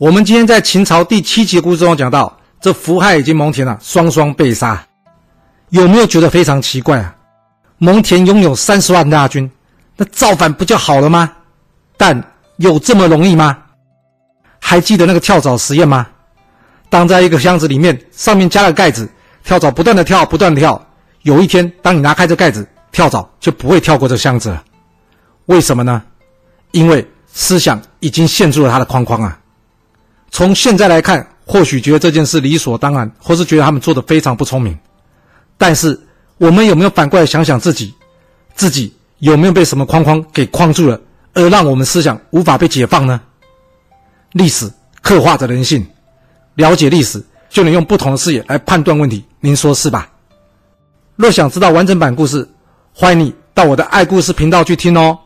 我们今天在秦朝第七集的故事中讲到，这福亥以及蒙恬啊双双被杀，有没有觉得非常奇怪啊？蒙恬拥有三十万大军，那造反不就好了吗？但有这么容易吗？还记得那个跳蚤实验吗？当在一个箱子里面，上面加了盖子，跳蚤不断的跳，不断的跳。有一天，当你拿开这盖子，跳蚤就不会跳过这箱子了。为什么呢？因为思想已经陷入了他的框框啊。从现在来看，或许觉得这件事理所当然，或是觉得他们做的非常不聪明。但是，我们有没有反过来想想自己，自己有没有被什么框框给框住了，而让我们思想无法被解放呢？历史刻画着人性，了解历史就能用不同的视野来判断问题。您说是吧？若想知道完整版故事，欢迎你到我的爱故事频道去听哦。